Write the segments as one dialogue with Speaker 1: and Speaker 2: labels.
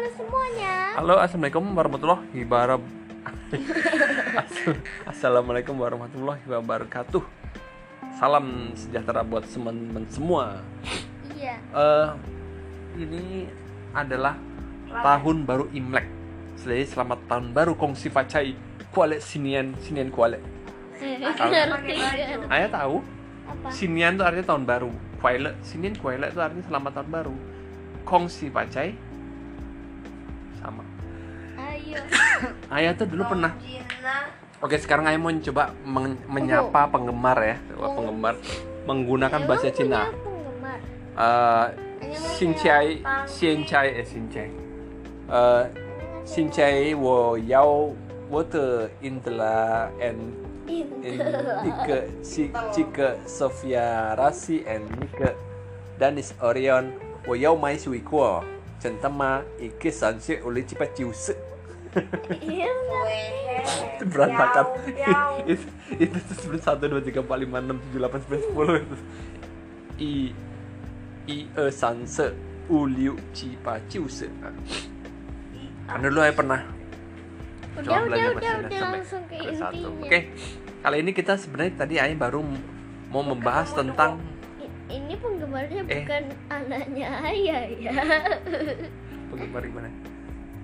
Speaker 1: halo semuanya.
Speaker 2: Halo, assalamualaikum warahmatullahi wabarakatuh. Assalamualaikum warahmatullahi wabarakatuh. Salam sejahtera buat teman-teman semua.
Speaker 1: Iya.
Speaker 2: Eh, ini adalah tahun baru Imlek. Jadi selamat tahun baru Kongsi Facai Kuale Sinian Sinian Kuale.
Speaker 1: Kan?
Speaker 2: Ayah tahu?
Speaker 1: Apa?
Speaker 2: Sinian itu artinya tahun baru. Kuale Sinian Kuale itu artinya selamat tahun baru. Kongsi Facai. Ayah tuh dulu pernah Oke, sekarang Ayah mau coba men- menyapa penggemar ya,
Speaker 1: Oh.
Speaker 2: penggemar menggunakan
Speaker 1: Emang
Speaker 2: bahasa
Speaker 1: punya
Speaker 2: Cina.
Speaker 1: penggemar?
Speaker 2: Eh,
Speaker 1: Hanya
Speaker 2: Xincai, Xincai, eh Xincai. Eh, Xincai, 我要我的 Intela and and 那个是这个 Sofia Rasi and 那个 Danis Orion，我要买水果，真的吗？一个三十，我来几把九十。
Speaker 1: Iya
Speaker 2: itu berantakan. Itu itu sebenarnya satu dua tiga empat lima enam tujuh delapan sembilan sepuluh itu. I i e san se u liu ji ba jiu se. Kan dulu saya pernah
Speaker 1: Udah,
Speaker 2: belajar
Speaker 1: udah, udah langsung ke intinya.
Speaker 2: oke kali ini kita sebenarnya tadi Ayah baru mau membahas tentang
Speaker 1: Ini penggemarnya
Speaker 2: Eh.
Speaker 1: bukan anaknya ayah ya.
Speaker 2: penggemar gimana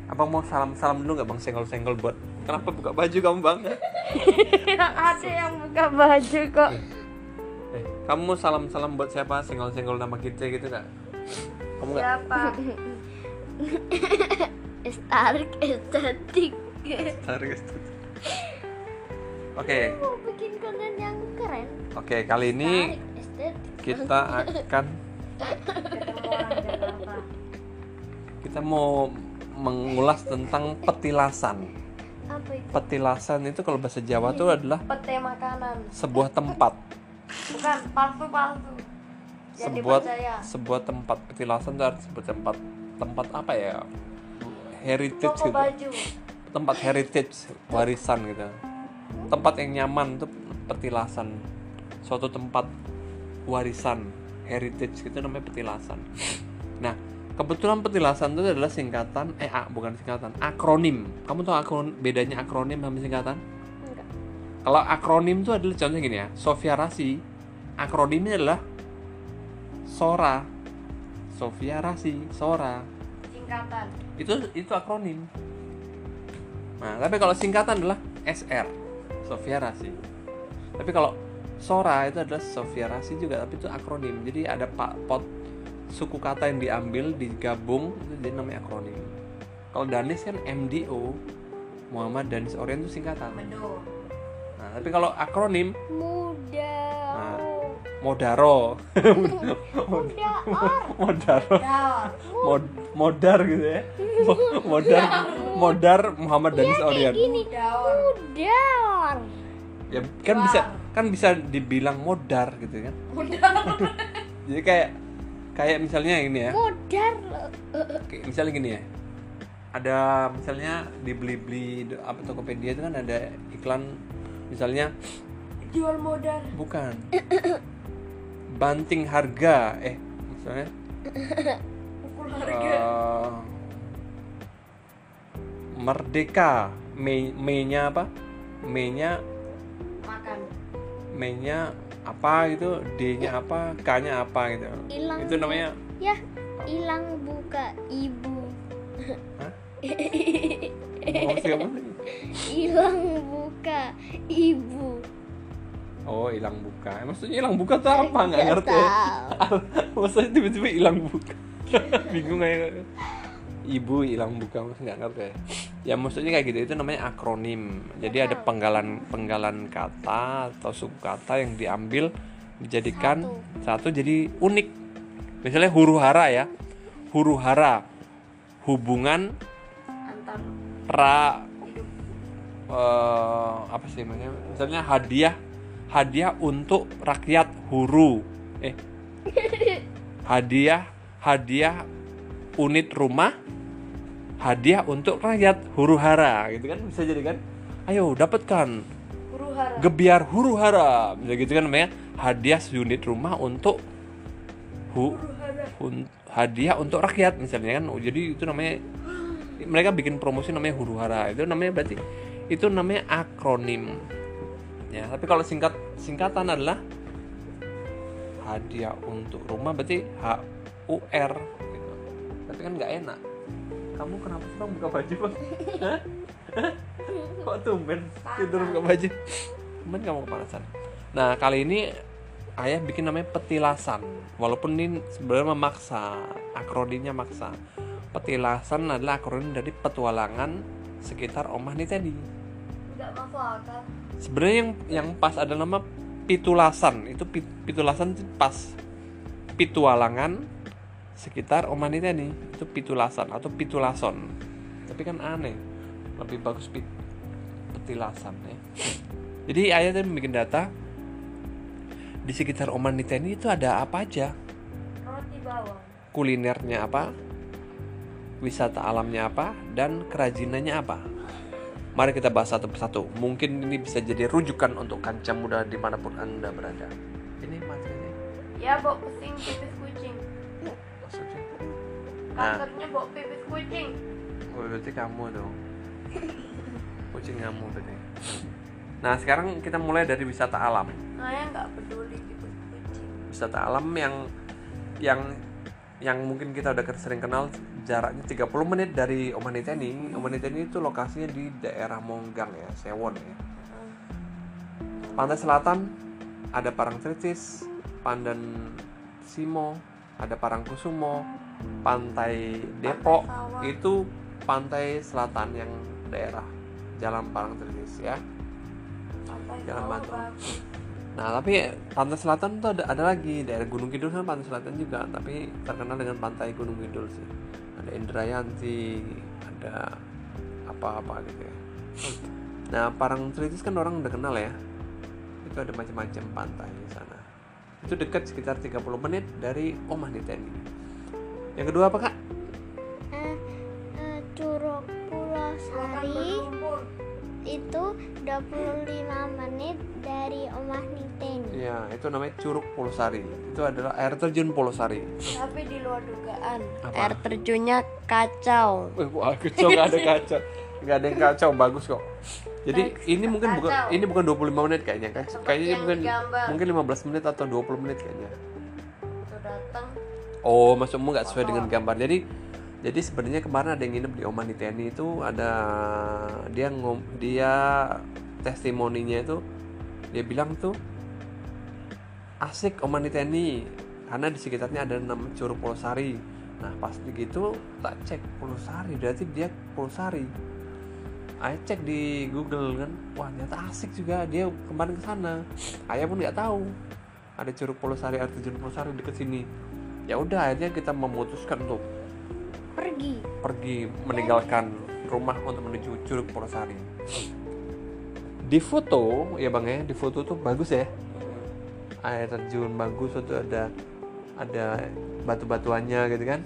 Speaker 2: Abang mau salam-salam dulu nggak bang senggol-senggol buat kenapa buka baju kamu bang
Speaker 1: Ada yang buka baju kok.
Speaker 2: eh, kamu mau salam-salam buat siapa senggol-senggol nama kita gitu nggak kamu nggak
Speaker 3: Siapa?
Speaker 1: Estarik estetik.
Speaker 2: Tarik estetik. Oke,
Speaker 1: Mau bikin konten yang keren.
Speaker 2: oke kali ini kita akan kita mau mengulas tentang petilasan.
Speaker 1: Apa itu?
Speaker 2: Petilasan itu kalau bahasa Jawa itu adalah
Speaker 3: Pete makanan.
Speaker 2: sebuah tempat,
Speaker 3: Bukan palsu-palsu. Yang
Speaker 2: sebuah sebuah tempat petilasan itu artinya sebuah tempat tempat apa ya? Heritage
Speaker 3: Toko
Speaker 2: gitu.
Speaker 3: baju.
Speaker 2: Tempat heritage, warisan gitu. Tempat yang nyaman itu petilasan. Suatu tempat warisan, heritage gitu namanya petilasan. Nah, kebetulan petilasan itu adalah singkatan eh ah, bukan singkatan, akronim. Kamu tahu akron bedanya akronim sama singkatan?
Speaker 1: Enggak.
Speaker 2: Kalau akronim itu adalah contohnya gini ya, Sofia Rasi. Akronimnya adalah Sora. Sofia Rasi, Sora.
Speaker 3: Singkatan.
Speaker 2: Itu itu akronim. Nah, tapi kalau singkatan adalah SR. Sofia Rasi. Tapi kalau Sora itu adalah Sofia Rasi juga, tapi itu akronim. Jadi ada pak pot suku kata yang diambil digabung itu jadi namanya akronim. Kalau Danis kan MDO, Muhammad Danis Orient itu singkatan. Nah, tapi kalau akronim
Speaker 1: Muda.
Speaker 2: Nah. Modaro,
Speaker 1: Muda or.
Speaker 2: Modaro. Mod, Modar gitu ya. Mo- Modar, Modar Muhammad Danis
Speaker 1: Kayak
Speaker 2: Orient.
Speaker 1: gini.
Speaker 3: Daun.
Speaker 1: Muda or.
Speaker 2: Ya kan bisa kan bisa dibilang modar gitu kan. Jadi kayak kayak misalnya ini ya.
Speaker 1: Modar.
Speaker 2: Kayak misalnya gini ya. Ada misalnya di beli-beli apa Tokopedia itu kan ada iklan misalnya
Speaker 3: Jual modal.
Speaker 2: bukan banting harga eh misalnya
Speaker 3: Pukul harga.
Speaker 2: Eh, merdeka me me-nya apa me-nya
Speaker 3: Makan.
Speaker 2: me-nya apa gitu d-nya apa k-nya apa gitu.
Speaker 1: Hilang.
Speaker 2: itu namanya
Speaker 1: Ya, hilang buka ibu. Hilang buka ibu.
Speaker 2: oh hilang buka. Eh, maksudnya hilang buka tuh apa? Nggak ngerti ya? maksudnya tiba-tiba hilang buka. Bingung aja. Ibu hilang buka maksudnya nggak ngerti ya ya maksudnya kayak gitu itu namanya akronim. Jadi ada penggalan penggalan kata atau suku kata yang diambil dijadikan satu, jadi unik. Misalnya huru hara ya. Huru hara hubungan
Speaker 3: Antar
Speaker 2: ra eh, apa sih namanya? Misalnya hadiah hadiah untuk rakyat huru. Eh. Hadiah hadiah unit rumah hadiah untuk rakyat huru hara gitu kan? Bisa jadi kan? Ayo dapatkan.
Speaker 3: Huru hara.
Speaker 2: gebiar huru hara bisa gitu kan namanya? Hadiah unit rumah untuk hu,
Speaker 3: Huru hara.
Speaker 2: hadiah untuk rakyat misalnya kan? Jadi itu namanya mereka bikin promosi namanya huru hara itu namanya berarti itu namanya akronim. Ya tapi kalau singkat singkatan adalah hadiah untuk rumah berarti HUR gitu. tapi kan nggak enak kamu kenapa sih bang buka baju bang? Kok tumben tidur buka baju? Tumben kamu kepanasan. Nah kali ini ayah bikin namanya petilasan. Walaupun ini sebenarnya memaksa akronimnya maksa. Petilasan adalah akronim dari petualangan sekitar omah nih tadi.
Speaker 3: Nggak masuk akal.
Speaker 2: sebenarnya yang yang pas ada nama pitulasan. Itu pi- pitulasan itu pas pitualangan sekitar omanita nih itu pitulasan atau pitulason. Tapi kan aneh lebih bagus pit, petilasan ya. Jadi ayah tadi bikin data di sekitar omanita ini itu ada apa aja?
Speaker 3: Roti bawang.
Speaker 2: kulinernya apa? Wisata alamnya apa? Dan kerajinannya apa? Mari kita bahas satu persatu. Mungkin ini bisa jadi rujukan untuk kancah muda di mana pun anda berada. Ini materinya?
Speaker 3: Ya, bawa pusing
Speaker 2: maksudnya nah
Speaker 3: Kantornya bawa pipis kucing.
Speaker 2: oh, berarti kamu dong kucing kamu berarti nah sekarang kita mulai dari wisata alam
Speaker 3: Saya nggak peduli pipis kucing.
Speaker 2: wisata alam yang yang yang mungkin kita udah sering kenal jaraknya 30 menit dari Omaniteni. Omaniteni itu lokasinya di daerah Monggang ya, Sewon ya. Pantai selatan ada Parangtritis, Pandan Simo, ada Parangkusumo, Pantai Depok
Speaker 3: Sawah.
Speaker 2: itu pantai selatan yang daerah Jalan Parangtritis ya.
Speaker 3: Pantai
Speaker 2: Jalan Bantul. Nah, tapi pantai selatan tuh ada, ada lagi daerah Gunung Kidul kan pantai selatan juga, tapi terkenal dengan pantai Gunung Kidul sih. Ada Indrayanti, ada apa-apa gitu ya. Nah, Parangtritis kan orang udah kenal ya. Itu ada macam-macam pantai di sana. Itu dekat sekitar 30 menit dari Omah Niteni. Yang kedua apa, Kak?
Speaker 1: Eh, eh, Curug Pulau Sari itu 25 menit dari Omah Niteni.
Speaker 2: Ya, itu namanya Curug Polosari. Itu adalah air terjun Polosari.
Speaker 3: Tapi di luar dugaan.
Speaker 2: Apa?
Speaker 3: Air terjunnya kacau.
Speaker 2: Wih, wah, kacau nggak ada kacau. Nggak ada yang kacau, bagus kok. Jadi ini mungkin bukan
Speaker 3: Kacau.
Speaker 2: ini bukan 25 menit kayaknya kan. Kayaknya mungkin
Speaker 3: digambar.
Speaker 2: mungkin 15 menit atau 20 menit kayaknya.
Speaker 3: Tuh datang.
Speaker 2: Oh, maksudmu nggak sesuai dengan gambar. Jadi jadi sebenarnya kemarin ada yang nginep di Oman Teni itu ada dia ngom dia testimoninya itu dia bilang tuh asik Oman Teni karena di sekitarnya ada nama Curug Polosari. Nah pas begitu tak cek Polosari berarti dia Polosari. Ayah cek di Google kan, wah ternyata asik juga dia kemarin ke sana. Ayah pun nggak tahu ada Curug Polosari, air terjun Polosari deket sini. Ya udah akhirnya kita memutuskan untuk
Speaker 1: Pergi.
Speaker 2: pergi meninggalkan rumah untuk menuju Curug Polosari. Di foto ya bang ya, di foto tuh bagus ya. Air terjun bagus itu ada ada batu-batuannya gitu kan.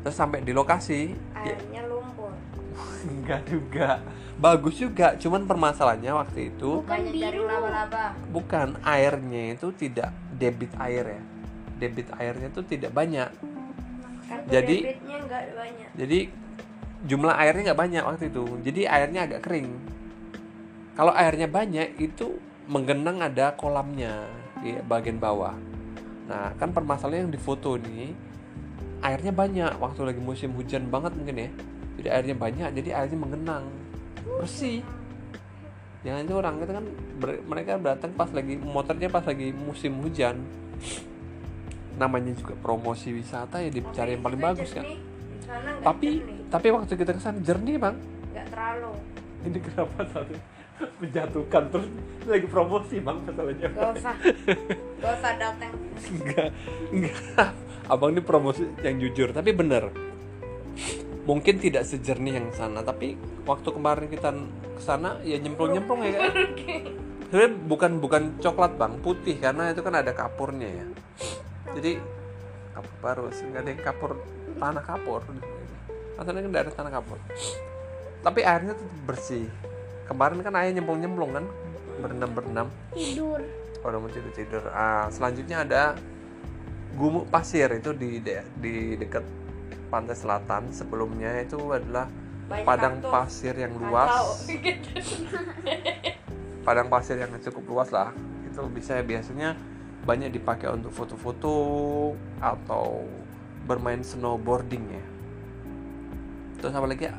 Speaker 2: Terus sampai di lokasi ya,
Speaker 3: Airnya lumpur.
Speaker 2: enggak juga. Bagus juga, cuman permasalahannya waktu itu
Speaker 1: Bukan biru.
Speaker 3: laba-laba.
Speaker 2: bukan airnya itu tidak debit air ya. Debit airnya itu tidak banyak.
Speaker 3: Kartu
Speaker 2: Jadi-
Speaker 3: debitnya banyak.
Speaker 2: Jadi jumlah airnya nggak banyak waktu itu. Jadi airnya agak kering. Kalau airnya banyak itu menggenang ada kolamnya di bagian bawah. Nah kan permasalahan yang di foto ini airnya banyak waktu lagi musim hujan banget mungkin ya. Jadi airnya banyak, jadi airnya menggenang bersih. Jangan itu orang itu kan ber- mereka datang pas lagi motornya pas lagi musim hujan. Namanya juga promosi wisata ya dicari yang paling bagus kan. tapi
Speaker 3: jernih.
Speaker 2: tapi waktu kita ke sana jernih bang.
Speaker 3: Nggak terlalu.
Speaker 2: ini kenapa tadi menjatuhkan? Terus lagi promosi bang masalahnya.
Speaker 3: Gak usah. Gak usah datang.
Speaker 2: enggak enggak abang ini promosi yang jujur tapi bener. Mungkin tidak sejernih yang sana tapi waktu kemarin kita ke sana ya nyemplung nyemplung ya kan sebenarnya bukan bukan coklat bang putih karena itu kan ada kapurnya ya jadi kapur baru sih nggak ada yang kapur tanah kapur. Asalnya kan daerah tanah kapur. Tapi airnya tetap bersih. Kemarin kan ayah nyemplung nyemplung kan berenam berenam
Speaker 1: Tidur.
Speaker 2: Udah mau tidur tidur. Ah, selanjutnya ada gumuk pasir. Itu di de- di dekat pantai selatan. Sebelumnya itu adalah
Speaker 3: Banyak
Speaker 2: padang
Speaker 3: kaktus.
Speaker 2: pasir yang luas. Padang pasir yang cukup luas lah. Itu bisa biasanya banyak dipakai untuk foto-foto atau bermain snowboarding ya. Terus apa lagi ya?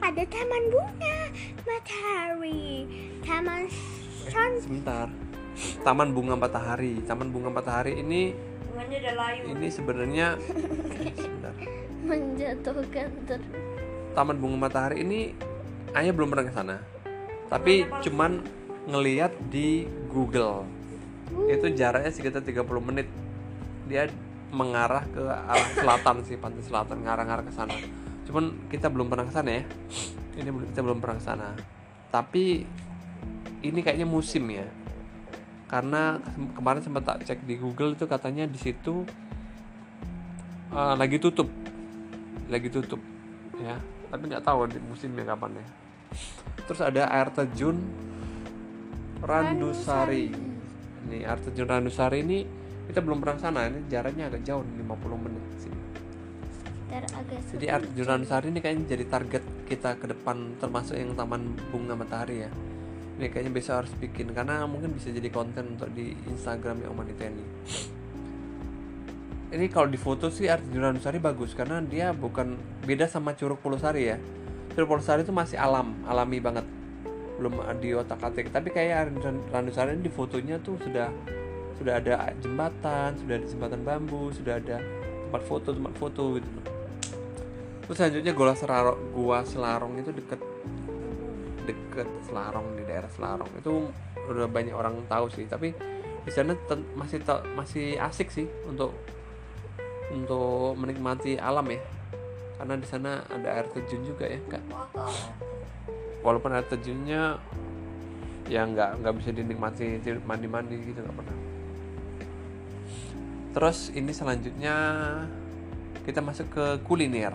Speaker 1: Ada taman bunga matahari, taman sun,
Speaker 2: sebentar. Taman bunga matahari. Taman bunga matahari ini
Speaker 3: Bunganya udah layu.
Speaker 2: ini sebenarnya sebentar.
Speaker 1: Menjatuhkan ter.
Speaker 2: taman bunga matahari ini Ayah belum pernah ke sana. Tapi cuman ngeliat di Google itu jaraknya sekitar 30 menit. Dia mengarah ke arah selatan sih pantai selatan ngarah-ngarah ke sana. Cuman kita belum pernah ke sana ya. Ini kita belum pernah ke sana. Tapi ini kayaknya musim ya. Karena ke- kemarin sempat tak cek di Google itu katanya di situ eh, lagi tutup. Lagi tutup ya. Tapi nggak tahu di musimnya kapan ya. Terus ada air terjun Randusari ini air terjun ini kita belum pernah sana. Ini jaraknya agak jauh 50 menit sini. Jadi air terjun Randusari ini kayaknya jadi target kita ke depan termasuk yang taman bunga matahari ya. Ini kayaknya besok harus bikin karena mungkin bisa jadi konten untuk di Instagram ya Om Anita ini kalau di foto sih air terjun Randusari bagus karena dia bukan beda sama Curug Pulusari ya. Curug Pulusari itu masih alam alami banget belum di otak atik. Tapi kayak Randusari ini di fotonya tuh sudah sudah ada jembatan sudah ada jembatan bambu sudah ada tempat foto tempat foto gitu. Terus selanjutnya gua selarong gua selarong itu deket deket selarong di daerah selarong. Itu udah banyak orang tahu sih tapi di sana masih masih asik sih untuk untuk menikmati alam ya. Karena di sana ada air terjun juga ya kak. Walaupun air terjunnya ya nggak nggak bisa dinikmati mandi mandi gitu nggak pernah terus ini selanjutnya kita masuk ke kuliner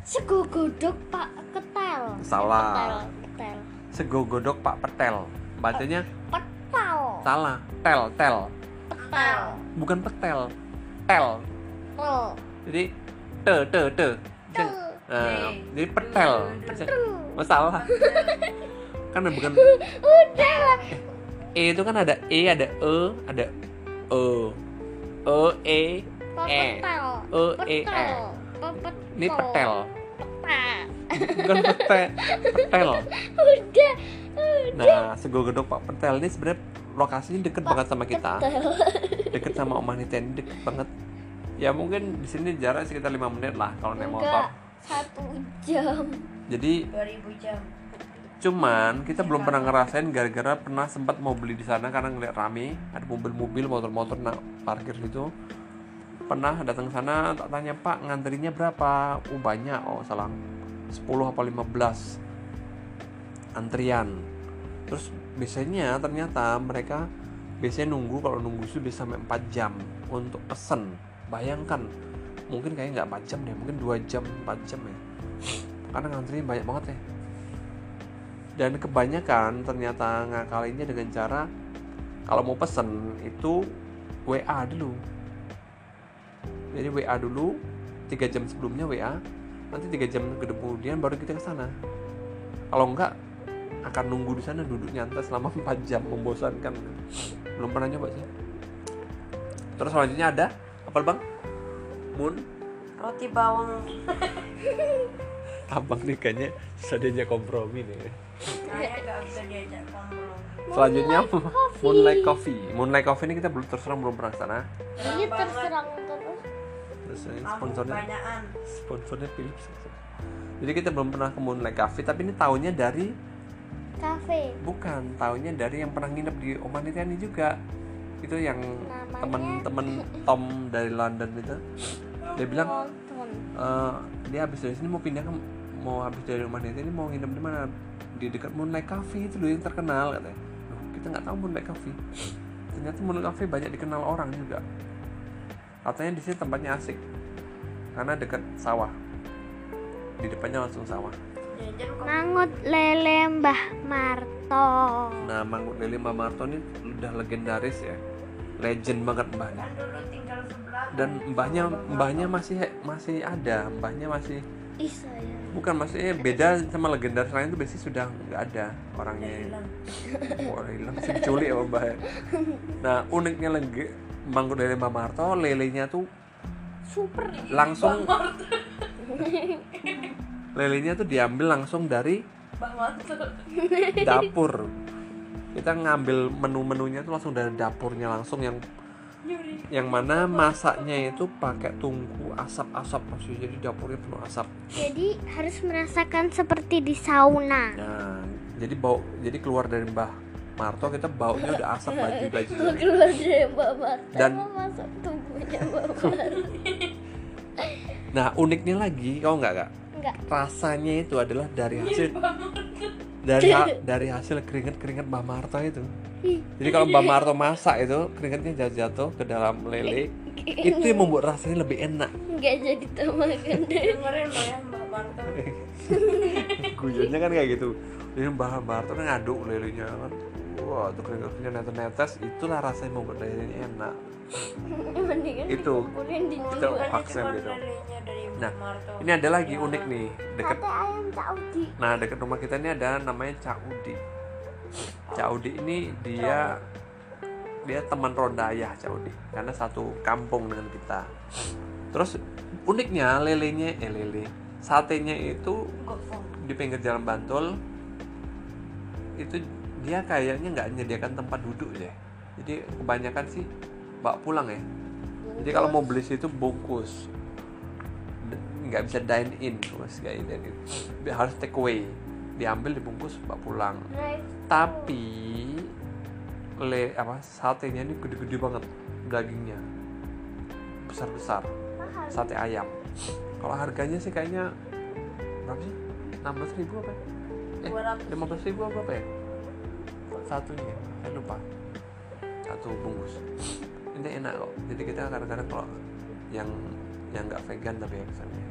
Speaker 1: Sego godok Pak Ketel.
Speaker 2: Salah.
Speaker 1: Ketel, ketel.
Speaker 2: sego godok pak petel bacanya
Speaker 1: Petel.
Speaker 2: salah tel tel
Speaker 1: Petel.
Speaker 2: bukan petel tel
Speaker 1: Tel.
Speaker 2: jadi te te te
Speaker 1: Te.
Speaker 2: Nah, jadi petel masalah kan bukan
Speaker 1: Udah lah.
Speaker 2: e itu kan ada e ada e ada e e e e
Speaker 1: Petel.
Speaker 2: E, E, E.
Speaker 1: Petel. Petel.
Speaker 2: ini petel
Speaker 1: Petel.
Speaker 2: bukan pete petel
Speaker 1: Udah.
Speaker 2: nah sego gedok pak petel ini sebenarnya lokasinya deket banget sama kita
Speaker 1: Petel.
Speaker 2: deket sama Om Anita ini deket banget ya mungkin di sini jarak sekitar lima menit lah kalau naik motor.
Speaker 1: Satu jam.
Speaker 2: jadi
Speaker 3: 2000 jam.
Speaker 2: cuman kita belum pernah ngerasain gara-gara pernah sempat mau beli di sana karena ngeliat rame ada mobil-mobil motor-motor nak parkir gitu. Pernah datang ke sana tak tanya pak ngantrinya berapa? Oh banyak oh salah. 10 apa 15 antrian. Terus biasanya ternyata mereka biasanya nunggu kalau nunggu itu bisa sampai 4 jam untuk pesen. Bayangkan mungkin kayaknya nggak 4 jam deh mungkin 2 jam 4 jam ya. Karena ngantrinya banyak banget ya. Dan kebanyakan ternyata ngakalinnya dengan cara kalau mau pesen itu WA dulu. Jadi WA dulu tiga jam sebelumnya WA nanti tiga jam kemudian baru kita ke sana. Kalau enggak akan nunggu di sana duduk nyantai selama 4 jam membosankan. Belum pernah nyoba sih. Terus selanjutnya ada apa bang Moon
Speaker 3: Roti bawang.
Speaker 2: abang nih kayaknya diajak kompromi nih
Speaker 3: Saya nggak bisa diajak kompromi.
Speaker 2: selanjutnya Moonlight Coffee. Moonlight Coffee. Ini kita belum terus terang belum pernah sana.
Speaker 1: Ini terserang terus.
Speaker 2: terus ini
Speaker 3: Lampu
Speaker 2: sponsornya sponsornya Philips jadi kita belum pernah ke Moonlight Coffee tapi ini tahunya dari
Speaker 1: Cafe.
Speaker 2: bukan tahunya dari yang pernah nginep di Omanita ini juga. Itu yang temen-temen Tom dari London itu dia bilang eh, dia habis dari sini mau pindah ke mau habis dari rumah ini mau nginep di mana? Di dekat Moonlight Cafe itu loh yang terkenal katanya. Loh, kita nggak tahu Moonlight Cafe. Ternyata Moonlight Cafe banyak dikenal orang juga. Katanya di sini tempatnya asik. Karena dekat sawah. Di depannya langsung sawah.
Speaker 3: Kok
Speaker 1: Mangut lele Mbah Marto.
Speaker 2: nah Mangkuk Lele Mbak Marto ini udah legendaris ya. Legend banget mbahnya dan mbahnya mbahnya masih masih ada mbahnya masih bukan maksudnya beda sama legendaris lain itu biasanya sudah nggak ada orangnya. Oh hilang. Sih diculik sama mbah ya. nah uniknya lagi mangkuk lele Mbak Marto lelenya tuh
Speaker 1: Super.
Speaker 2: langsung lelenya tuh diambil langsung dari dapur. Kita ngambil menu-menunya tuh langsung dari dapurnya langsung yang yang mana masaknya itu pakai tungku asap-asap maksudnya jadi dapurnya penuh asap
Speaker 1: Jadi harus merasakan seperti di sauna.
Speaker 2: nah jadi bau jadi keluar dari Mbah Marto kita baunya udah asap baju baju
Speaker 1: Keluar dari Mbak Marta
Speaker 2: Dan-
Speaker 1: mau masuk tubuhnya Mbak Marta.
Speaker 2: nah uniknya lagi kau nggak kak
Speaker 1: Enggak.
Speaker 2: rasanya itu adalah dari hasil dari ha- dari hasil keringet keringet Mbah Marto itu. Jadi kalau Mbah Marto masak itu keringetnya jatuh jatuh ke dalam lele. Itu yang membuat rasanya lebih enak.
Speaker 1: Enggak jadi temakan deh.
Speaker 3: ya Mbak
Speaker 2: guyonnya kan kayak gitu. Jadi Mbah Marto kan ngaduk lelenya kan. Wah itu keringetnya netes netes itulah rasanya membuat lelenya enak Itu. Kita paksa
Speaker 3: Cuma
Speaker 2: gitu.
Speaker 3: lelenya dari Mbak
Speaker 2: Nah,
Speaker 3: Marto
Speaker 2: ini ada lagi unik nih deket
Speaker 1: Saudi.
Speaker 2: Nah, dekat rumah kita ini ada namanya Cak Udi. Cak Udi ini dia dia teman ronda ayah Cak Udi karena satu kampung dengan kita. Terus uniknya lelenya eh lele satenya itu di pinggir jalan Bantul itu dia kayaknya nggak menyediakan tempat duduk ya. Jadi kebanyakan sih bawa pulang ya. Jadi kalau mau beli situ bungkus. Nggak bisa dine in mas kayak harus take away. Diambil dibungkus bawa pulang.
Speaker 1: Itu
Speaker 2: tapi le apa satenya ini gede-gede banget dagingnya. Besar besar
Speaker 1: mahal.
Speaker 2: sate ayam. Kalau harganya sih kayaknya berapa sih? 16.000 ribu apa ya? eh
Speaker 3: 200
Speaker 2: 15.000 ribu apa ya? Satunya saya lupa. Satu bungkus ini enak kok. Jadi kita kadang-kadang kalau yang yang nggak vegan tapi ya misalnya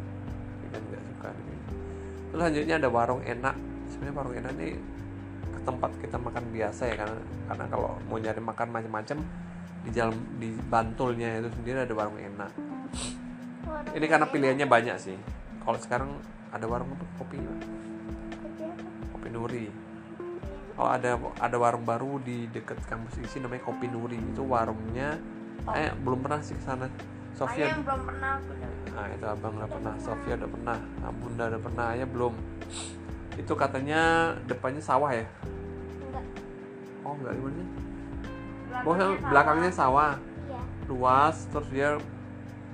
Speaker 2: vegan nggak suka gitu. terus selanjutnya ada warung enak. Sebenarnya warung enak ini ke tempat kita makan biasa ya karena karena kalau mau nyari makan macam-macam di jalan di Bantulnya itu sendiri ada warung enak.
Speaker 1: Warung
Speaker 2: ini karena
Speaker 1: enak.
Speaker 2: pilihannya banyak sih. Kalau sekarang ada warung apa? Kopi Pak.
Speaker 1: Kopi
Speaker 2: Nuri. Kalau ada ada warung baru di dekat kampus isi namanya Kopi Nuri. Itu warungnya eh belum pernah sih ke sana.
Speaker 3: Ayah
Speaker 2: Sofia
Speaker 3: yang belum pernah
Speaker 2: nah itu abang udah pernah. Sofia udah pernah. Nah, Bunda udah pernah. Ya belum. Itu katanya depannya sawah ya?
Speaker 1: Enggak.
Speaker 2: oh enggak gimana sih
Speaker 3: Belakangnya sawah.
Speaker 2: belakangnya sawah.
Speaker 1: Iya.
Speaker 2: luas terus dia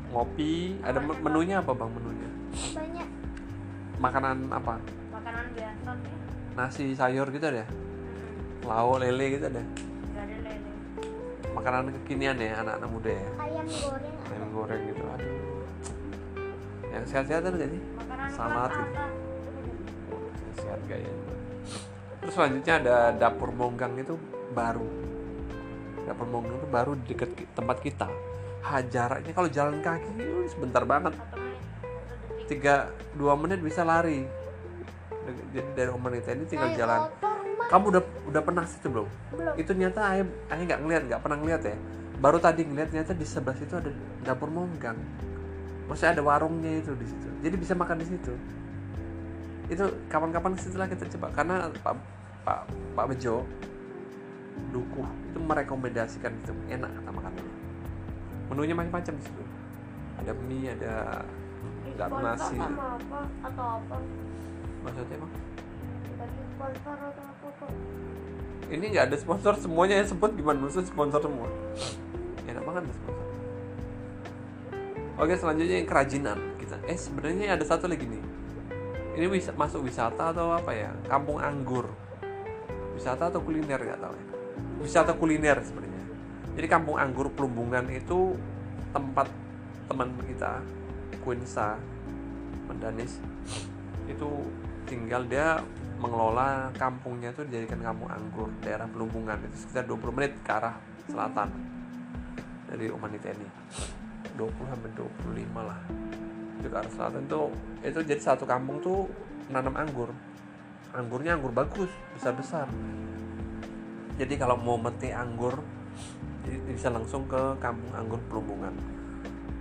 Speaker 2: ngopi. Ada me- menunya apa bang menunya?
Speaker 1: Banyak.
Speaker 2: makanan apa?
Speaker 3: Makanan biasa sih.
Speaker 2: Nasi sayur gitu ada
Speaker 3: hmm.
Speaker 2: lauk lele gitu ada?
Speaker 3: Gak ada lele
Speaker 2: makanan kekinian ya anak-anak muda ya.
Speaker 1: Ayam goreng.
Speaker 2: ayam goreng gitu aduh. Yang sehat-sehat ada nggak sih?
Speaker 3: Makanan
Speaker 2: gitu.
Speaker 3: atas.
Speaker 2: sehat kayaknya terus selanjutnya ada dapur monggang itu baru. Dapur monggang itu baru di dekat tempat kita. Jaraknya kalau jalan kaki sebentar banget. Tiga dua menit bisa lari. Jadi dari kita ini tinggal jalan kamu udah udah pernah situ belum?
Speaker 1: Belum.
Speaker 2: itu ternyata ayah ayah nggak ngeliat nggak pernah ngeliat ya. Baru tadi ngeliat ternyata di sebelah situ ada dapur monggang. Maksudnya ada warungnya itu di situ. Jadi bisa makan di situ. Itu kapan-kapan setelah kita coba. Karena pak pak pak Bejo dukuh itu merekomendasikan itu. Enak kata makanannya. Menunya macam-macam di situ. Ada mie ada nggak nasi.
Speaker 1: sama apa? Atau apa?
Speaker 2: maksudnya emang
Speaker 1: Bagi sponsor atau apa kok?
Speaker 2: ini nggak ada sponsor semuanya yang sebut gimana? Maksudnya sponsor semua? Enak banget ada sponsor. Oke selanjutnya yang kerajinan kita. Eh sebenarnya ada satu lagi nih. Ini bisa masuk wisata atau apa ya? Kampung anggur. Wisata atau kuliner nggak tahu ya. Wisata kuliner sebenarnya. Jadi kampung anggur Plumbungan itu tempat teman kita Quinsa Mendanis itu tinggal dia mengelola kampungnya itu dijadikan kampung anggur daerah Pelumbungan itu sekitar 20 menit ke arah selatan dari rumah ini 20 sampai 25 lah. Itu ke arah selatan tuh itu jadi satu kampung tuh nanam anggur. Anggurnya anggur bagus besar besar jadi kalau mau meti anggur bisa langsung ke kampung anggur Pelumbungan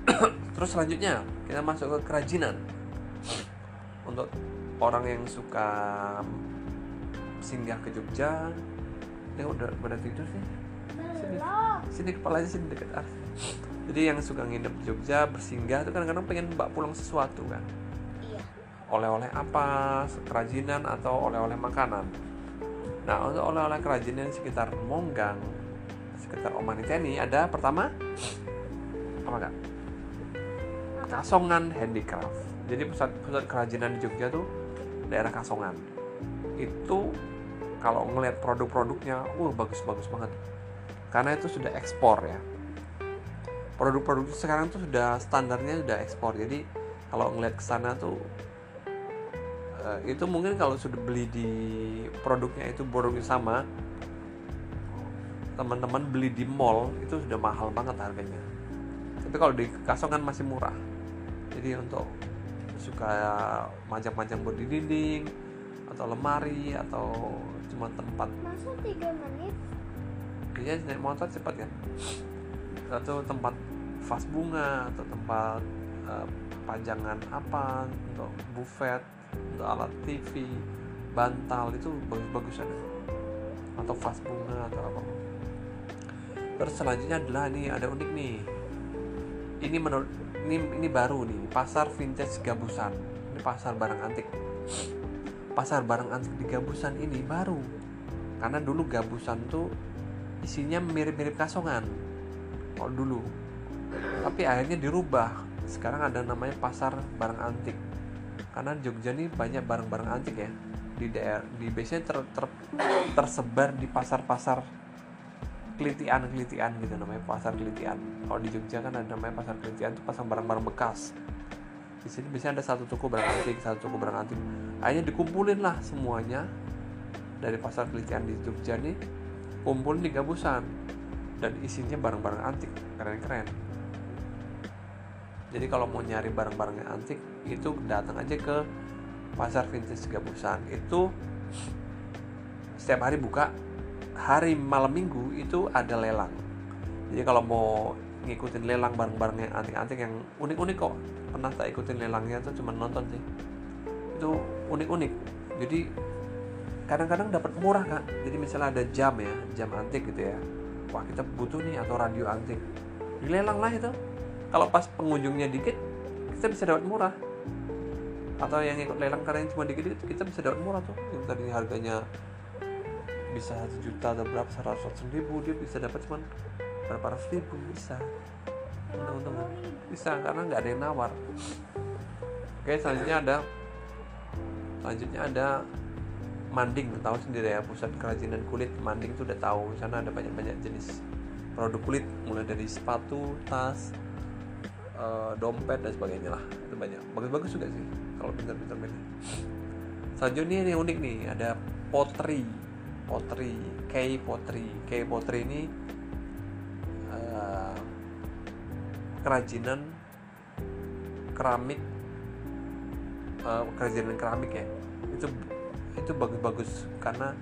Speaker 2: terus selanjutnya kita masuk ke kerajinan. Untuk orang yang suka singgah ke Jogja ya udah pada tidur sih. Sini sini kepalanya sini deket Ars jadi yang suka nginep di Jogja bersinggah itu kadang-kadang pengen bawa pulang sesuatu kan.
Speaker 1: Iya.
Speaker 2: oleh-oleh apa kerajinan atau oleh-oleh makanan. Nah untuk oleh-oleh kerajinan sekitar Monggang sekitar Omaniteni ada pertama apa kak? Kasongan Handicraft. Jadi pusat pusat kerajinan di Jogja tuh daerah Kasongan. Itu kalau ngelihat produk-produknya uh bagus-bagus banget. Karena itu sudah ekspor ya. Produk-produk sekarang tuh sudah standarnya sudah ekspor. Jadi kalau ngelihat ke sana tuh eh, itu mungkin kalau sudah beli di produknya itu produknya sama teman-teman beli di mall itu sudah mahal banget harganya. Tapi kalau di kasongan masih murah. Jadi untuk suka majang-majang buat di dinding atau lemari atau cuma tempat.
Speaker 1: Masa tiga menit?
Speaker 2: dia naik motor cepat kan? Atau tempat vas bunga atau tempat eh, pajangan apa untuk buffet untuk alat TV bantal itu bagus-bagus ada. Atau vas bunga atau apa. Terus selanjutnya adalah nih ada unik nih. Ini menurut ini ini baru nih pasar vintage Gabusan ini pasar barang antik. Pasar barang antik di Gabusan ini baru karena dulu Gabusan tuh isinya mirip-mirip kasongan kalau dulu. Tapi akhirnya dirubah sekarang ada namanya pasar barang antik. Karena Jogja ini banyak barang-barang antik ya di daerah di biasanya ter- ter- tersebar di pasar-pasar kelitian-kelitian gitu namanya pasar kelitian. Kalau di Jogja kan ada namanya pasar kelitian itu pasar barang-barang bekas. Di sini biasanya ada satu toko barang antik satu toko barang antik. Akhirnya dikumpulin lah semuanya dari pasar kelitian di Jogja nih kumpulin di Gabusan. Dan isinya barang-barang antik keren-keren. Jadi kalau mau nyari barang-barang yang antik itu datang aja ke pasar vintage Gabusan. Itu setiap hari buka hari malam minggu itu ada lelang. Jadi kalau mau ngikutin lelang barang-barang yang antik-antik yang unik-unik kok. Pernah tak ikutin lelangnya tuh cuma nonton sih. Itu unik-unik. Jadi kadang-kadang dapat murah kak. Jadi misalnya ada jam ya jam antik gitu ya. Wah kita butuh nih atau radio antik. Dilelang lah itu. Kalau pas pengunjungnya dikit kita bisa dapat murah. Atau yang ikut lelang karena yang cuma dikit itu kita bisa dapat murah tuh. Yang tadinya harganya bisa satu juta atau berapa seratus ribu dia bisa dapat cuma berapa ratus ribu bisa. Untung-untungan bisa karena nggak ada yang nawar. Oke selanjutnya ada selanjutnya ada Manding tahu sendiri ya pusat kerajinan kulit. Manding itu udah tahu di sana ada banyak-banyak jenis produk kulit mulai dari sepatu tas eh, dompet dan sebagainya lah. Itu banyak. Bagus-bagus juga sih kalau pintar-pintar milih. Selanjutnya ini unik nih ada pottery pottery K pottery K pottery ini eh, kerajinan keramik eh, kerajinan keramik ya. Itu itu bagus-bagus karena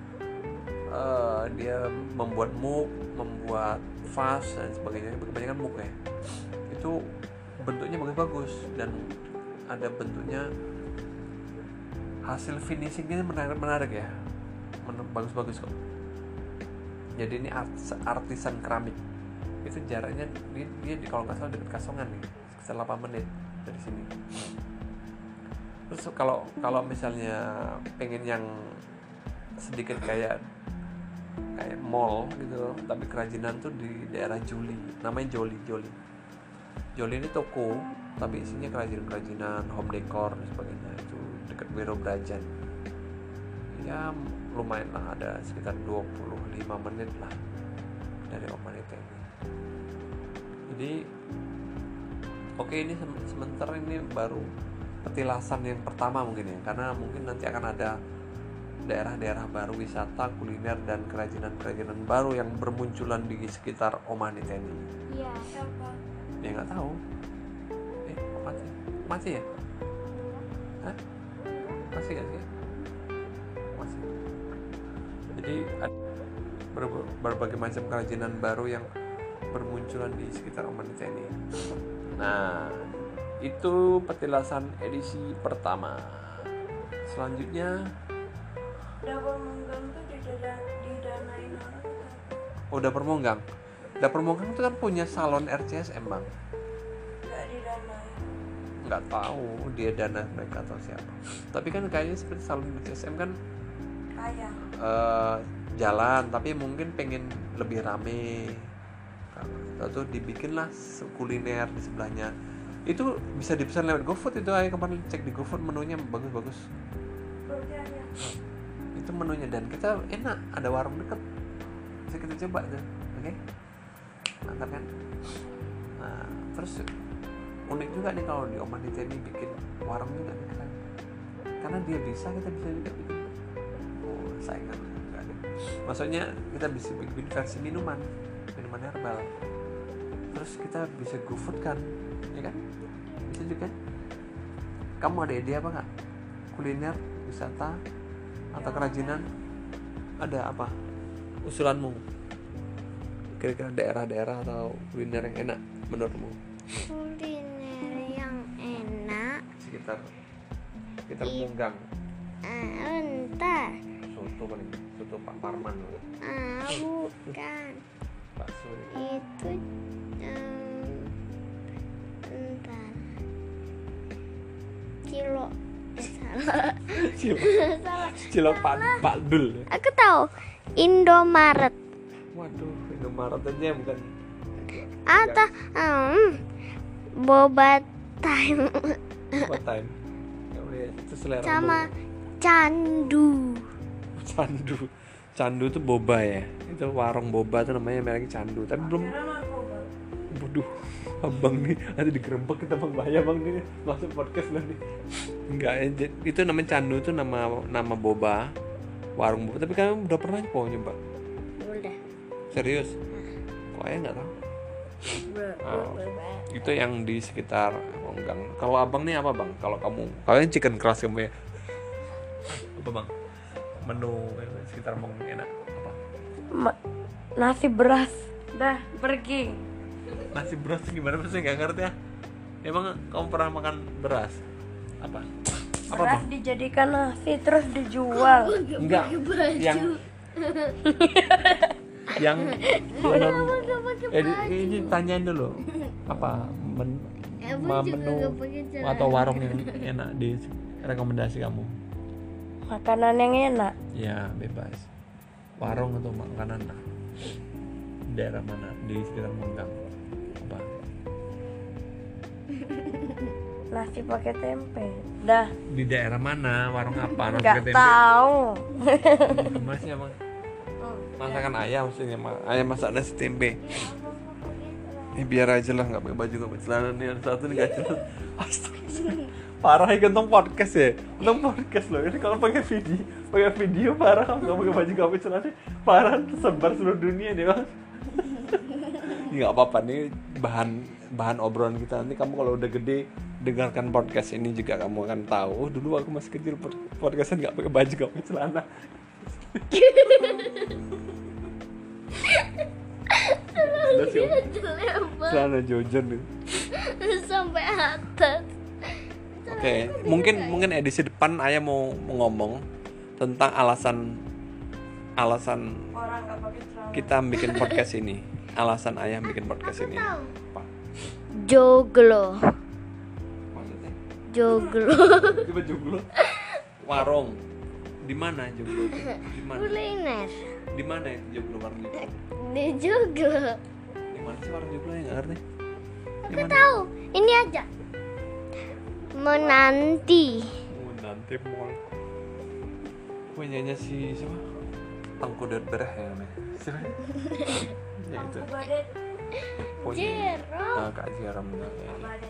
Speaker 2: eh, dia membuat mug membuat vas dan sebagainya. Kebanyakan mug ya. Itu bentuknya bagus-bagus dan ada bentuknya hasil finishingnya menarik menarik ya bagus-bagus kok. Jadi ini art- artisan keramik. Itu jaraknya dia, dia di kalau nggak salah dekat kasongan nih sekitar 8 menit dari sini. Terus kalau kalau misalnya pengen yang sedikit kayak kayak mall gitu tapi kerajinan tuh di daerah Juli namanya Joli Joli. Joli ini toko tapi isinya kerajinan kerajinan home decor dan sebagainya. Itu dekat Wiro Brajan ya lumayan lah ada sekitar 25 menit lah dari Omanite ini jadi oke ini sem- sementara ini baru petilasan yang pertama mungkin ya karena mungkin nanti akan ada daerah-daerah baru wisata kuliner dan kerajinan-kerajinan baru yang bermunculan di sekitar Omanite ini
Speaker 1: Iya. Siapa?
Speaker 2: ya nggak tahu eh mati mati ya Hah? masih nggak sih masih jadi ada ber- berbagai macam kerajinan baru yang bermunculan di sekitar Omanite ini Nah, itu petilasan edisi pertama. Selanjutnya,
Speaker 3: Dapur menggang tuh didana, didanain orang kan?
Speaker 2: oh dapur monggang. Dapur monggang itu kan punya salon RCSM bang.
Speaker 3: Nggak didanain.
Speaker 2: Nggak tahu dia dana mereka atau siapa. Tapi kan kayaknya seperti salon RCSM kan Eh, jalan, tapi mungkin pengen lebih rame. Lalu dibikinlah kuliner di sebelahnya. Itu bisa dipesan lewat GoFood itu ayo kemarin cek di GoFood menunya bagus-bagus.
Speaker 3: Burgernya.
Speaker 2: itu menunya dan kita enak ada warung dekat bisa kita coba tuh oke mantap kan nah terus unik juga nih kalau di Oman di bikin warung juga nih keren karena dia bisa kita bisa juga bikin saingan Nggak ada. maksudnya kita bisa bikin versi minuman minuman herbal. Terus kita bisa go food kan ya kan? Bisa juga. Kamu ada ide apa nggak? Kuliner wisata atau kerajinan? Ada apa? Usulanmu? Kira-kira daerah-daerah atau kuliner yang enak menurutmu?
Speaker 1: Kuliner yang enak?
Speaker 2: Sekitar sekitar. Munggang
Speaker 1: entar
Speaker 2: soto paling soto Pak Parman
Speaker 1: ah, bukan
Speaker 2: bakso
Speaker 1: itu em, entar kilo eh, salah. Salah.
Speaker 2: Cilo Pak Pak Dul
Speaker 1: aku tahu. Indomaret.
Speaker 2: Waduh Indomaret aja bukan.
Speaker 1: Atau em, boba time
Speaker 2: what time ya itu selera
Speaker 1: sama candu
Speaker 2: candu candu itu boba ya itu warung boba tuh namanya mereknya candu tapi belum. Waduh, abang nih nanti digerembek kita bang bahaya bang nih masuk podcast nanti. Enggak, ya, j- itu namanya candu itu nama nama boba warung boba. Tapi kamu udah pernah kok nyoba?
Speaker 1: udah
Speaker 2: Serius? Kok ya nggak tahu? Oh, itu yang di sekitar Monggang. Kalau abang nih apa bang? Kalau kamu, kalian chicken crust kamu ya? Apa bang? Menu sekitar Monggang enak apa?
Speaker 3: Ma- nasi beras. Dah, pergi.
Speaker 2: Nasi beras gimana? Saya nggak ngerti ya. Emang kamu pernah makan beras? Apa? Apa
Speaker 3: Beras
Speaker 2: bang?
Speaker 3: dijadikan nasi terus dijual.
Speaker 2: Enggak. Yang yang menurut eh, ini tanyain dulu apa men, ma- menu atau warung yang enak di rekomendasi kamu
Speaker 3: Makanan yang enak.
Speaker 2: ya bebas. Warung atau makanan lah. Daerah mana? Di sekitar Monggang apa?
Speaker 3: Nasi pakai tempe. Dah,
Speaker 2: di daerah mana? Warung apa? Nasi
Speaker 3: nggak
Speaker 2: tempe?
Speaker 3: tahu.
Speaker 2: masih emang? Masakan ayam maksudnya ma- ayam masak nasi tempe. Ini biar aja lah nggak pakai baju nggak pakai celana. Nih satu nih nggak jelas Astaga. Parah ya kentong podcast ya. Kentong podcast loh. Ini kalau pakai video pakai video parah. Kamu nggak pakai baju nggak pakai celana parah tersebar seluruh dunia nih bang Ini nggak apa-apa nih bahan bahan obrolan kita. Nanti kamu kalau udah gede dengarkan podcast ini juga kamu akan tahu. Oh, dulu aku masih kecil pod- podcastan nggak pakai baju nggak pakai celana celana jojon nih.
Speaker 1: Sampai atas
Speaker 2: Oke, mungkin mungkin edisi depan ayah mau, mau ngomong tentang alasan alasan kita bikin podcast ini. Alasan ayah bikin podcast ini. Apa?
Speaker 1: joglo
Speaker 2: Maksudnya?
Speaker 1: joglo
Speaker 2: Coba joglo. Warung. Di mana joglo? itu? Di mana?
Speaker 1: kuliner
Speaker 2: Di mana itu joglo warung joglo?
Speaker 1: di joglo
Speaker 2: Di mana sih warung joglo ya nggak ngerti?
Speaker 1: Aku tahu ini aja menanti
Speaker 2: Oh, nanti mall. Punyanya si siapa? Tangku dan bereh ya namanya. Siapa? ya itu. Punya.
Speaker 1: Jerome
Speaker 2: Nah, Kak ya.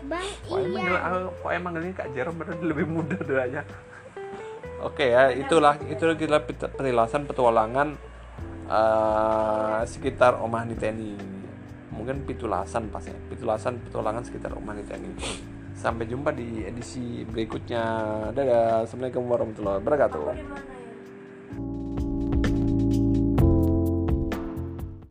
Speaker 1: bang
Speaker 2: Kok emang
Speaker 1: iya
Speaker 2: aku kok emang ini Kak Jerem bener lebih muda doanya. Oke ya, itulah itu kita petilasan petualangan eh, sekitar Omah Niteni. Mungkin pitulasan pas ya. Pitulasan petualangan sekitar Omah Niteni. Sampai jumpa di edisi berikutnya. Dadah. Assalamualaikum warahmatullahi wabarakatuh.